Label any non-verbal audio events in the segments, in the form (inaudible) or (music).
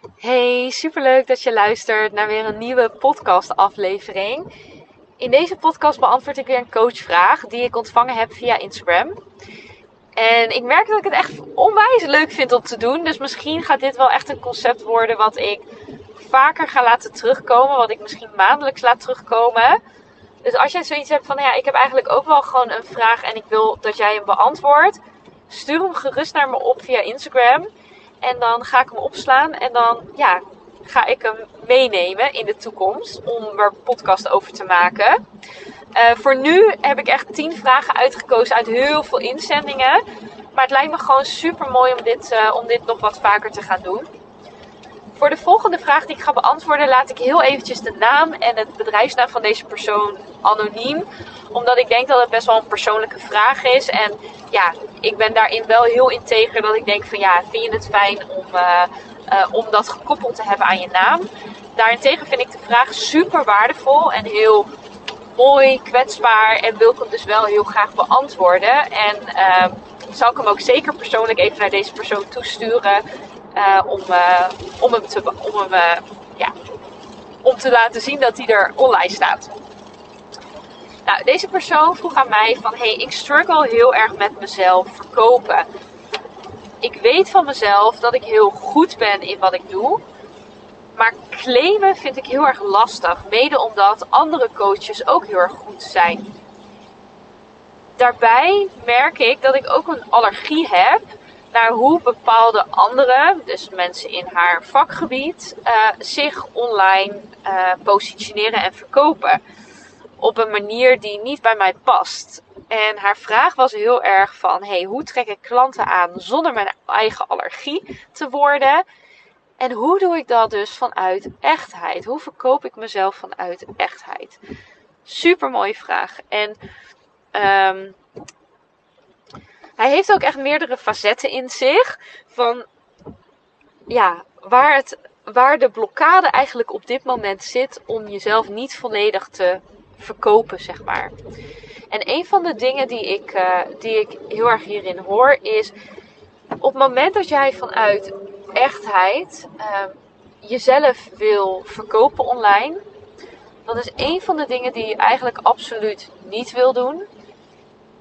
Hey, superleuk dat je luistert naar weer een nieuwe podcast-aflevering. In deze podcast beantwoord ik weer een coachvraag die ik ontvangen heb via Instagram. En ik merk dat ik het echt onwijs leuk vind om te doen. Dus misschien gaat dit wel echt een concept worden wat ik vaker ga laten terugkomen. Wat ik misschien maandelijks laat terugkomen. Dus als jij zoiets hebt van, ja, ik heb eigenlijk ook wel gewoon een vraag en ik wil dat jij hem beantwoordt. Stuur hem gerust naar me op via Instagram. En dan ga ik hem opslaan en dan ja, ga ik hem meenemen in de toekomst om er podcast over te maken. Uh, voor nu heb ik echt 10 vragen uitgekozen uit heel veel inzendingen. Maar het lijkt me gewoon super mooi om dit, uh, om dit nog wat vaker te gaan doen. Voor de volgende vraag die ik ga beantwoorden, laat ik heel eventjes de naam en het bedrijfsnaam van deze persoon anoniem. Omdat ik denk dat het best wel een persoonlijke vraag is. En ja, ik ben daarin wel heel integer dat ik denk van ja, vind je het fijn om, uh, uh, om dat gekoppeld te hebben aan je naam? Daarentegen vind ik de vraag super waardevol en heel mooi, kwetsbaar en wil ik hem dus wel heel graag beantwoorden. En uh, zal ik hem ook zeker persoonlijk even naar deze persoon toesturen uh, om, uh, om hem, te, om, hem uh, ja, om te laten zien dat hij er online staat. Nou, deze persoon vroeg aan mij van, hey, ik struggle heel erg met mezelf verkopen. Ik weet van mezelf dat ik heel goed ben in wat ik doe. Maar claimen vind ik heel erg lastig. Mede omdat andere coaches ook heel erg goed zijn. Daarbij merk ik dat ik ook een allergie heb naar hoe bepaalde anderen, dus mensen in haar vakgebied, uh, zich online uh, positioneren en verkopen. Op een manier die niet bij mij past. En haar vraag was heel erg van: hey, hoe trek ik klanten aan zonder mijn eigen allergie te worden? En hoe doe ik dat dus vanuit echtheid? Hoe verkoop ik mezelf vanuit echtheid? Super mooie vraag. En um, hij heeft ook echt meerdere facetten in zich. Van ja, waar, het, waar de blokkade eigenlijk op dit moment zit om jezelf niet volledig te verkopen, zeg maar. En een van de dingen die ik, uh, die ik heel erg hierin hoor is. Op het moment dat jij vanuit echtheid uh, jezelf wil verkopen online. Dat is een van de dingen die je eigenlijk absoluut niet wil doen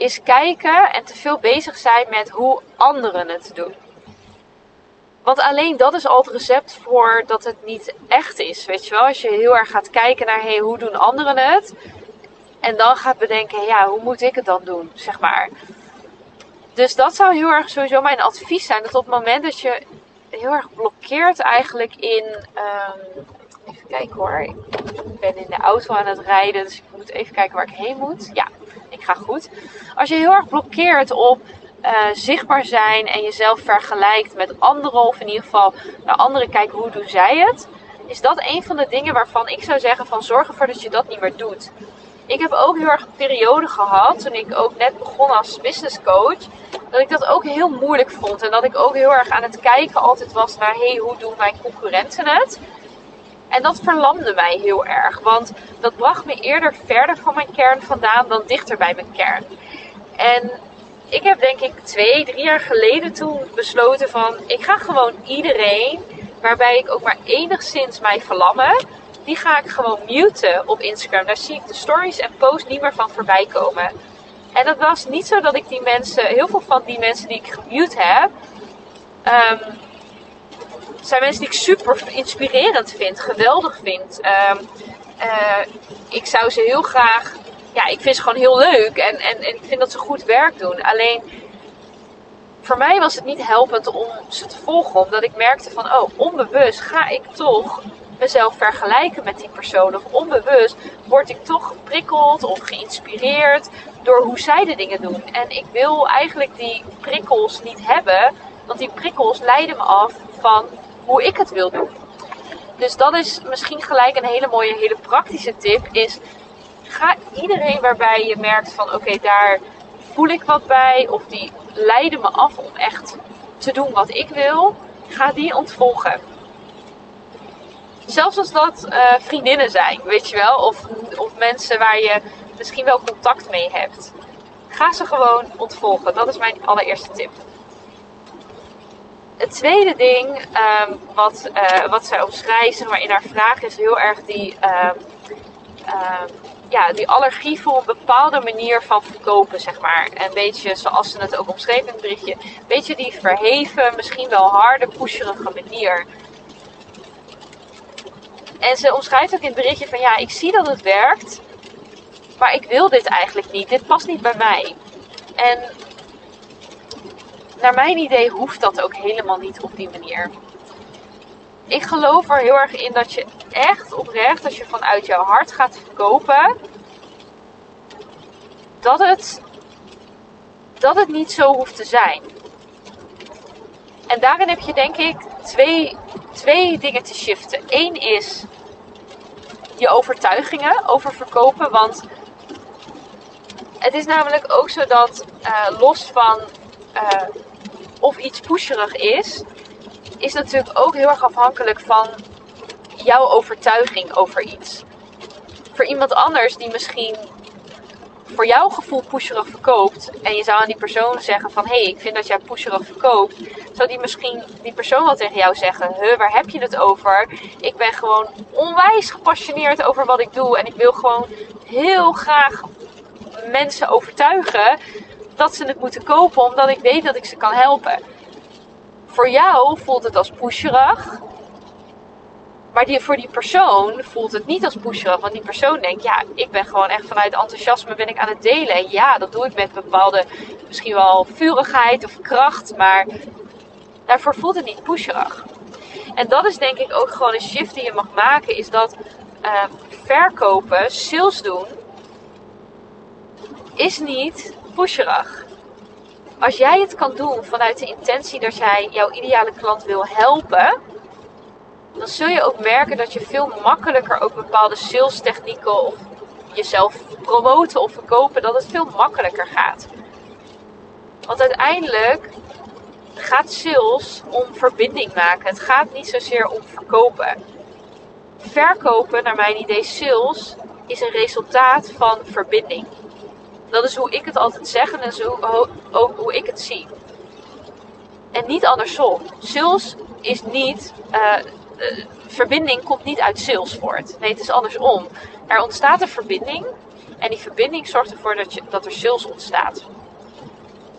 is kijken en te veel bezig zijn met hoe anderen het doen. Want alleen dat is al het recept voor dat het niet echt is. Weet je wel, als je heel erg gaat kijken naar hey, hoe doen anderen het. En dan gaat bedenken, ja, hoe moet ik het dan doen, zeg maar. Dus dat zou heel erg sowieso mijn advies zijn. Dat op het moment dat je heel erg blokkeert eigenlijk in... Um, even kijken hoor, ik ben in de auto aan het rijden, dus ik moet even kijken waar ik heen moet. Ja, ik ga goed. Als je heel erg blokkeert op uh, zichtbaar zijn en jezelf vergelijkt met anderen, of in ieder geval naar anderen kijken hoe doen zij het, is dat een van de dingen waarvan ik zou zeggen van zorg ervoor dat je dat niet meer doet. Ik heb ook heel erg een periode gehad, toen ik ook net begon als business coach, dat ik dat ook heel moeilijk vond. En dat ik ook heel erg aan het kijken altijd was naar, hey, hoe doen mijn concurrenten het? En dat verlamde mij heel erg, want dat bracht me eerder verder van mijn kern vandaan dan dichter bij mijn kern. En ik heb denk ik twee, drie jaar geleden toen besloten van ik ga gewoon iedereen waarbij ik ook maar enigszins mij verlammen, die ga ik gewoon muten op Instagram. Daar zie ik de stories en posts niet meer van voorbij komen. En dat was niet zo dat ik die mensen, heel veel van die mensen die ik gemute heb, um, zijn mensen die ik super inspirerend vind, geweldig vind. Um, uh, ik zou ze heel graag, ja, ik vind ze gewoon heel leuk en, en, en ik vind dat ze goed werk doen. Alleen voor mij was het niet helpend om ze te volgen, omdat ik merkte van, oh, onbewust ga ik toch mezelf vergelijken met die persoon. Of onbewust word ik toch geprikkeld of geïnspireerd door hoe zij de dingen doen. En ik wil eigenlijk die prikkels niet hebben, want die prikkels leiden me af van hoe ik het wil doen. Dus dat is misschien gelijk een hele mooie, hele praktische tip. Is ga iedereen waarbij je merkt van oké, daar voel ik wat bij. Of die leiden me af om echt te doen wat ik wil. Ga die ontvolgen. Zelfs als dat uh, vriendinnen zijn, weet je wel. Of, of mensen waar je misschien wel contact mee hebt. Ga ze gewoon ontvolgen. Dat is mijn allereerste tip. Het tweede ding ehm, wat, uh, wat zij omschrijft zeg maar, in haar vraag is heel erg die, ehm, ehm, ja, die allergie voor een bepaalde manier van verkopen, zeg maar. En beetje zoals ze het ook omschreef in het berichtje, een beetje die verheven, misschien wel harde, pusherige manier. En ze omschrijft ook in het berichtje van ja, ik zie dat het werkt, maar ik wil dit eigenlijk niet. Dit past niet bij mij. En naar mijn idee hoeft dat ook helemaal niet op die manier. Ik geloof er heel erg in dat je echt oprecht, als je vanuit jouw hart gaat verkopen, dat het, dat het niet zo hoeft te zijn. En daarin heb je denk ik twee, twee dingen te shiften. Eén is je overtuigingen over verkopen. Want het is namelijk ook zo dat uh, los van uh, of iets pusherig is, is natuurlijk ook heel erg afhankelijk van jouw overtuiging over iets. Voor iemand anders die misschien voor jouw gevoel pusherig verkoopt en je zou aan die persoon zeggen van hé, hey, ik vind dat jij pusherig verkoopt, zou die misschien die persoon wel tegen jou zeggen, huh, waar heb je het over? Ik ben gewoon onwijs gepassioneerd over wat ik doe en ik wil gewoon heel graag mensen overtuigen dat ze het moeten kopen omdat ik weet dat ik ze kan helpen. Voor jou voelt het als pusherig. Maar die, voor die persoon voelt het niet als pusherig. Want die persoon denkt, ja, ik ben gewoon echt vanuit enthousiasme ben ik aan het delen. En ja, dat doe ik met bepaalde, misschien wel vurigheid of kracht. Maar daarvoor voelt het niet pusherig. En dat is denk ik ook gewoon een shift die je mag maken. Is dat uh, verkopen, sales doen, is niet pusherig. Als jij het kan doen vanuit de intentie dat jij jouw ideale klant wil helpen, dan zul je ook merken dat je veel makkelijker ook bepaalde sales technieken of jezelf promoten of verkopen, dat het veel makkelijker gaat. Want uiteindelijk gaat sales om verbinding maken. Het gaat niet zozeer om verkopen. Verkopen, naar mijn idee, sales is een resultaat van verbinding. Dat is hoe ik het altijd zeg en zo ook hoe ik het zie. En niet andersom. Sales is niet. Uh, verbinding komt niet uit sales voort. Nee, het is andersom. Er ontstaat een verbinding. En die verbinding zorgt ervoor dat, je, dat er sales ontstaat.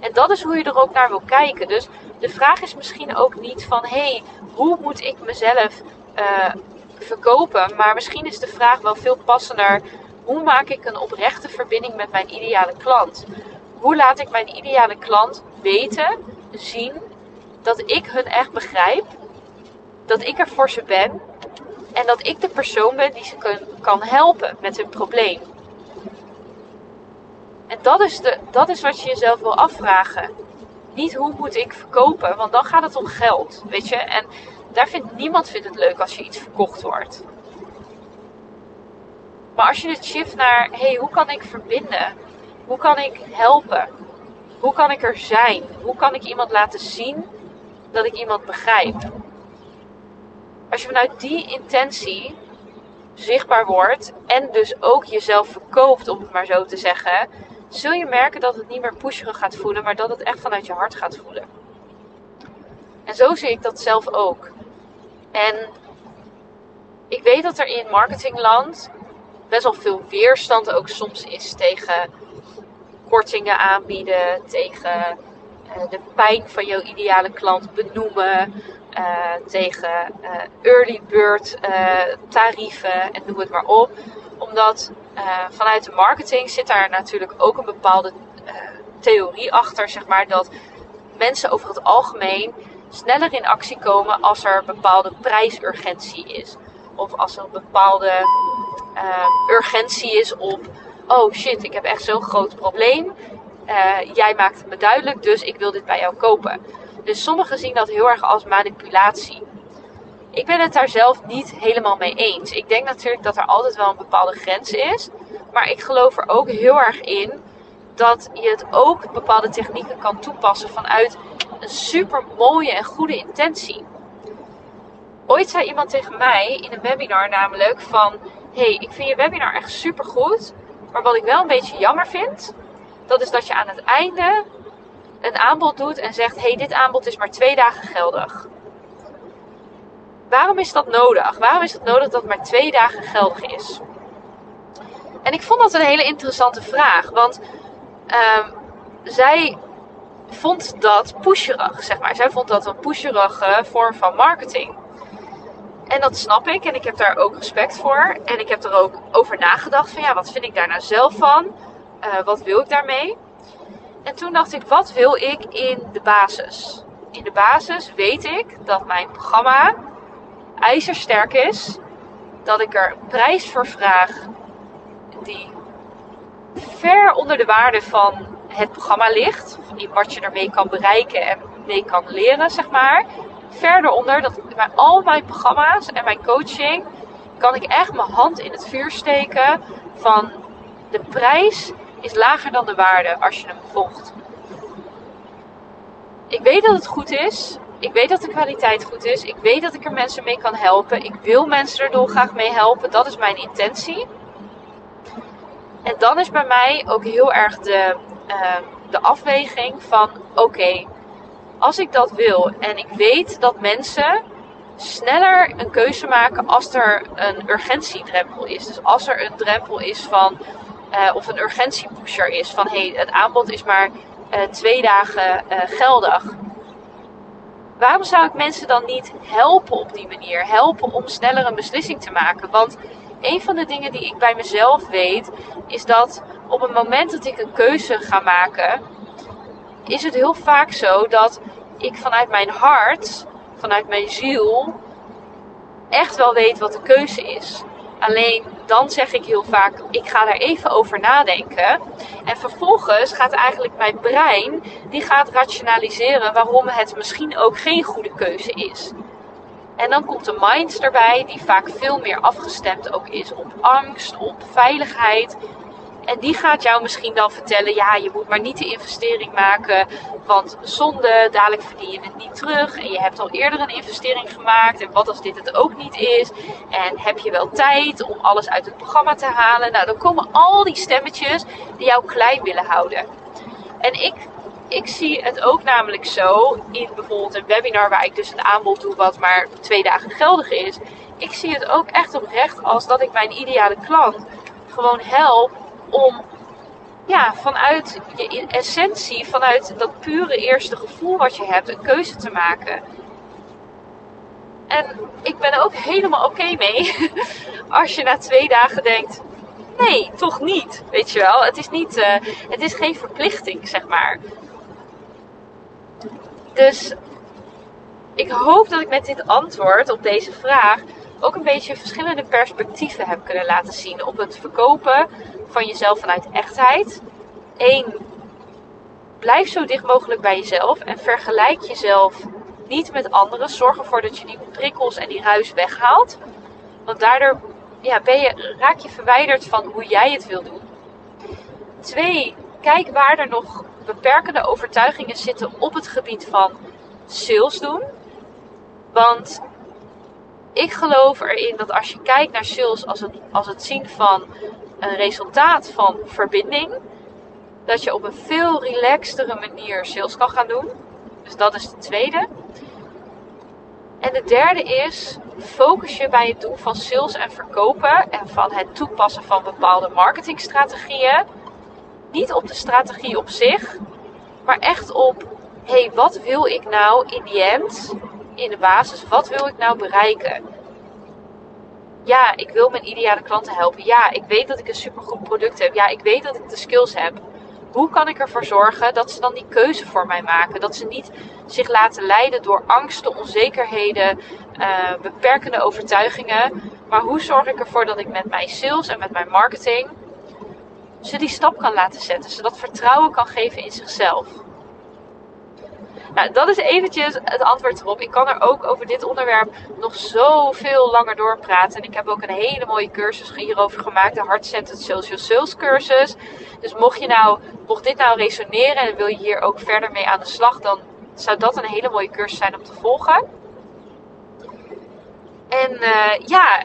En dat is hoe je er ook naar wil kijken. Dus de vraag is misschien ook niet van: hé, hey, hoe moet ik mezelf uh, verkopen? Maar misschien is de vraag wel veel passender: hoe maak ik een oprechte verbinding met mijn ideale klant? Hoe laat ik mijn ideale klant weten, zien dat ik hun echt begrijp, dat ik er voor ze ben en dat ik de persoon ben die ze kan helpen met hun probleem? En dat is, de, dat is wat je jezelf wil afvragen. Niet hoe moet ik verkopen, want dan gaat het om geld, weet je. En daar vindt niemand vindt het leuk als je iets verkocht wordt. Maar als je het shift naar, hey, hoe kan ik verbinden? Hoe kan ik helpen? Hoe kan ik er zijn? Hoe kan ik iemand laten zien dat ik iemand begrijp? Als je vanuit die intentie zichtbaar wordt en dus ook jezelf verkoopt, om het maar zo te zeggen, zul je merken dat het niet meer pusherig gaat voelen, maar dat het echt vanuit je hart gaat voelen. En zo zie ik dat zelf ook. En ik weet dat er in marketingland best wel veel weerstand ook soms is tegen kortingen aanbieden, tegen uh, de pijn van jouw ideale klant benoemen, uh, tegen uh, early bird tarieven en noem het maar op. Omdat vanuit de marketing zit daar natuurlijk ook een bepaalde theorie achter, zeg maar, dat mensen over het algemeen sneller in actie komen als er bepaalde prijsurgentie is. Of als er bepaalde uh, urgentie is op: oh shit, ik heb echt zo'n groot probleem. Uh, jij maakt het me duidelijk, dus ik wil dit bij jou kopen. Dus sommigen zien dat heel erg als manipulatie. Ik ben het daar zelf niet helemaal mee eens. Ik denk natuurlijk dat er altijd wel een bepaalde grens is. Maar ik geloof er ook heel erg in dat je het ook bepaalde technieken kan toepassen vanuit een super mooie en goede intentie. Ooit zei iemand tegen mij in een webinar namelijk van hey, ik vind je webinar echt super goed. Maar wat ik wel een beetje jammer vind, dat is dat je aan het einde een aanbod doet en zegt: hey, dit aanbod is maar twee dagen geldig. Waarom is dat nodig? Waarom is het nodig dat het maar twee dagen geldig is? En ik vond dat een hele interessante vraag, want ehm, zij vond dat pusherig, zeg maar. Zij vond dat een pusherige vorm van marketing. En dat snap ik en ik heb daar ook respect voor. En ik heb er ook over nagedacht van ja, wat vind ik daar nou zelf van? Uh, wat wil ik daarmee? En toen dacht ik, wat wil ik in de basis? In de basis weet ik dat mijn programma ijzersterk is. Dat ik er een prijs voor vraag die ver onder de waarde van het programma ligt. Wat je ermee kan bereiken en mee kan leren, zeg maar. Verder onder, dat bij al mijn programma's en mijn coaching kan ik echt mijn hand in het vuur steken van de prijs is lager dan de waarde als je hem volgt. Ik weet dat het goed is. Ik weet dat de kwaliteit goed is. Ik weet dat ik er mensen mee kan helpen. Ik wil mensen er dolgraag mee helpen. Dat is mijn intentie. En dan is bij mij ook heel erg de, uh, de afweging van: oké, als ik dat wil en ik weet dat mensen sneller een keuze maken als er een urgentiedrempel is. Dus als er een drempel is van, uh, of een urgentiepusher is van hey, het aanbod is maar uh, twee dagen uh, geldig. Waarom zou ik mensen dan niet helpen op die manier? Helpen om sneller een beslissing te maken? Want een van de dingen die ik bij mezelf weet, is dat op het moment dat ik een keuze ga maken, is het heel vaak zo dat ik vanuit mijn hart, vanuit mijn ziel, echt wel weet wat de keuze is. Alleen dan zeg ik heel vaak: ik ga daar even over nadenken. En vervolgens gaat eigenlijk mijn brein die gaat rationaliseren waarom het misschien ook geen goede keuze is. En dan komt de mind erbij, die vaak veel meer afgestemd ook is op angst, op veiligheid. En die gaat jou misschien dan vertellen: ja, je moet maar niet de investering maken, want zonde, dadelijk verdien je het niet terug. En je hebt al eerder een investering gemaakt. En wat als dit het ook niet is? En heb je wel tijd om alles uit het programma te halen? Nou, dan komen al die stemmetjes die jou klein willen houden. En ik ik zie het ook namelijk zo in bijvoorbeeld een webinar waar ik dus een aanbod doe wat maar twee dagen geldig is. Ik zie het ook echt oprecht als dat ik mijn ideale klant gewoon help om ja, vanuit je essentie, vanuit dat pure eerste gevoel wat je hebt, een keuze te maken. En ik ben er ook helemaal oké mee (laughs) als je na twee dagen denkt: nee, toch niet. Weet je wel, het is, niet, uh, het is geen verplichting, zeg maar. Dus ik hoop dat ik met dit antwoord op deze vraag ook een beetje verschillende perspectieven heb kunnen laten zien op het verkopen van jezelf vanuit echtheid. Eén, blijf zo dicht mogelijk bij jezelf en vergelijk jezelf niet met anderen. Zorg ervoor dat je die prikkels en die ruis weghaalt. Want daardoor ja, ben je, raak je verwijderd van hoe jij het wil doen. Twee, kijk waar er nog beperkende overtuigingen zitten op het gebied van sales doen. Want ik geloof erin dat als je kijkt naar sales als het, als het zien van een resultaat van verbinding, dat je op een veel relaxtere manier sales kan gaan doen. Dus dat is de tweede. En de derde is, focus je bij het doen van sales en verkopen en van het toepassen van bepaalde marketingstrategieën niet op de strategie op zich, maar echt op: hé, hey, wat wil ik nou in die end, in de basis, wat wil ik nou bereiken? Ja, ik wil mijn ideale klanten helpen. Ja, ik weet dat ik een supergoed product heb. Ja, ik weet dat ik de skills heb. Hoe kan ik ervoor zorgen dat ze dan die keuze voor mij maken? Dat ze niet zich laten leiden door angsten, onzekerheden, uh, beperkende overtuigingen. Maar hoe zorg ik ervoor dat ik met mijn sales en met mijn marketing ze die stap kan laten zetten. Ze dat vertrouwen kan geven in zichzelf. Nou, dat is eventjes het antwoord erop. Ik kan er ook over dit onderwerp nog zoveel langer doorpraten. En ik heb ook een hele mooie cursus hierover gemaakt. De Heart-Centered Social Sales cursus. Dus mocht, je nou, mocht dit nou resoneren en wil je hier ook verder mee aan de slag, dan zou dat een hele mooie cursus zijn om te volgen. En uh, ja,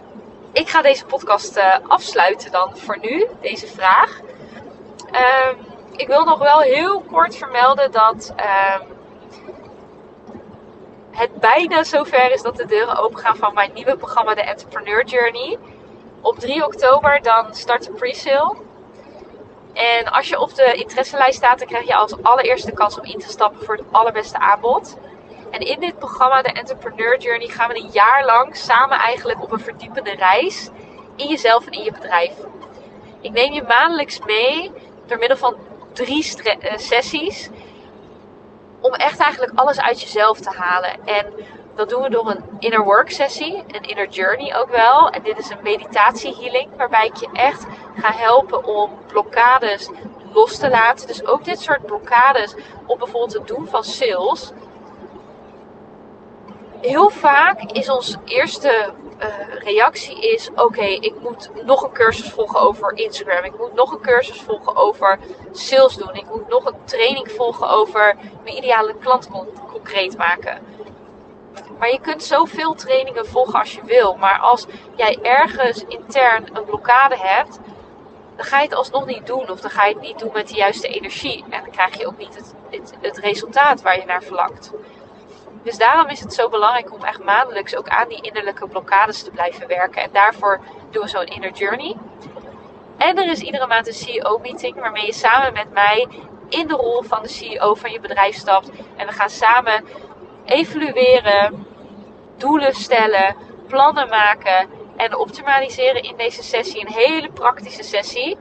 ik ga deze podcast uh, afsluiten dan voor nu, deze vraag. Um, ik wil nog wel heel kort vermelden dat ehm, het bijna zover is dat de deuren open gaan van mijn nieuwe programma, de Entrepreneur Journey. Op 3 oktober dan start de pre-sale. En als je op de interesselijst staat, dan krijg je als allereerste kans om in te stappen voor het allerbeste aanbod. En in dit programma, de Entrepreneur Journey, gaan we een jaar lang samen eigenlijk op een verdiepende reis in jezelf en in je bedrijf. Ik neem je maandelijks mee door middel van drie eh, sessies om echt eigenlijk alles uit jezelf te halen. En dat doen we door een inner work sessie, een inner journey ook wel. En dit is een meditatie healing waarbij ik je echt ga helpen om blokkades los te laten. Dus ook dit soort blokkades op bijvoorbeeld het doen van sales. Heel vaak is ons eerste uh, reactie is: oké, ik moet nog een cursus volgen over Instagram. Ik moet nog een cursus volgen over sales doen. Ik moet nog een training volgen over mijn ideale klant concreet maken. Maar je kunt zoveel trainingen volgen als je wil. Maar als jij ergens intern een blokkade hebt, dan ga je het alsnog niet doen. Of dan ga je het niet doen met de juiste energie. En dan krijg je ook niet het, het, het resultaat waar je naar verlangt. Dus daarom is het zo belangrijk om echt maandelijks ook aan die innerlijke blokkades te blijven werken. En daarvoor doen we zo'n inner journey. En er is iedere maand een CEO-meeting waarmee je samen met mij in de rol van de CEO van je bedrijf stapt. En we gaan samen evalueren, doelen stellen, plannen maken en optimaliseren in deze sessie. Een hele praktische sessie.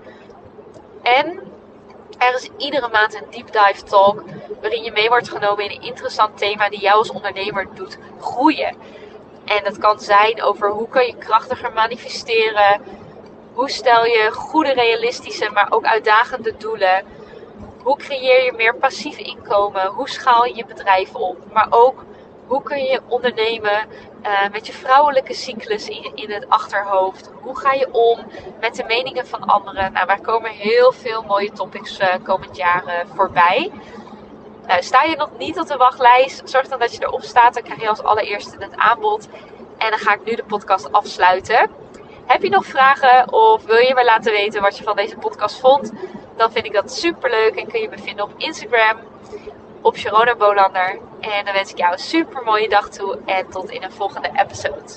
En er is iedere maand een deep dive talk waarin je mee wordt genomen in een interessant thema die jou als ondernemer doet groeien. En dat kan zijn over hoe kan je krachtiger manifesteren, hoe stel je goede, realistische, maar ook uitdagende doelen. Hoe creëer je meer passief inkomen? Hoe schaal je je bedrijf op? Maar ook hoe kun je ondernemen uh, met je vrouwelijke cyclus in, in het achterhoofd? Hoe ga je om met de meningen van anderen? Nou, waar komen heel veel mooie topics uh, komend jaar uh, voorbij. sta je nog niet op de wachtlijst? Zorg dan dat je erop staat. Dan krijg je als allereerste het aanbod. En dan ga ik nu de podcast afsluiten. Heb je nog vragen of wil je me laten weten wat je van deze podcast vond? Dan vind ik dat super leuk en kun je me vinden op Instagram op Sharona Bolander. En dan wens ik jou een super mooie dag toe en tot in een volgende episode.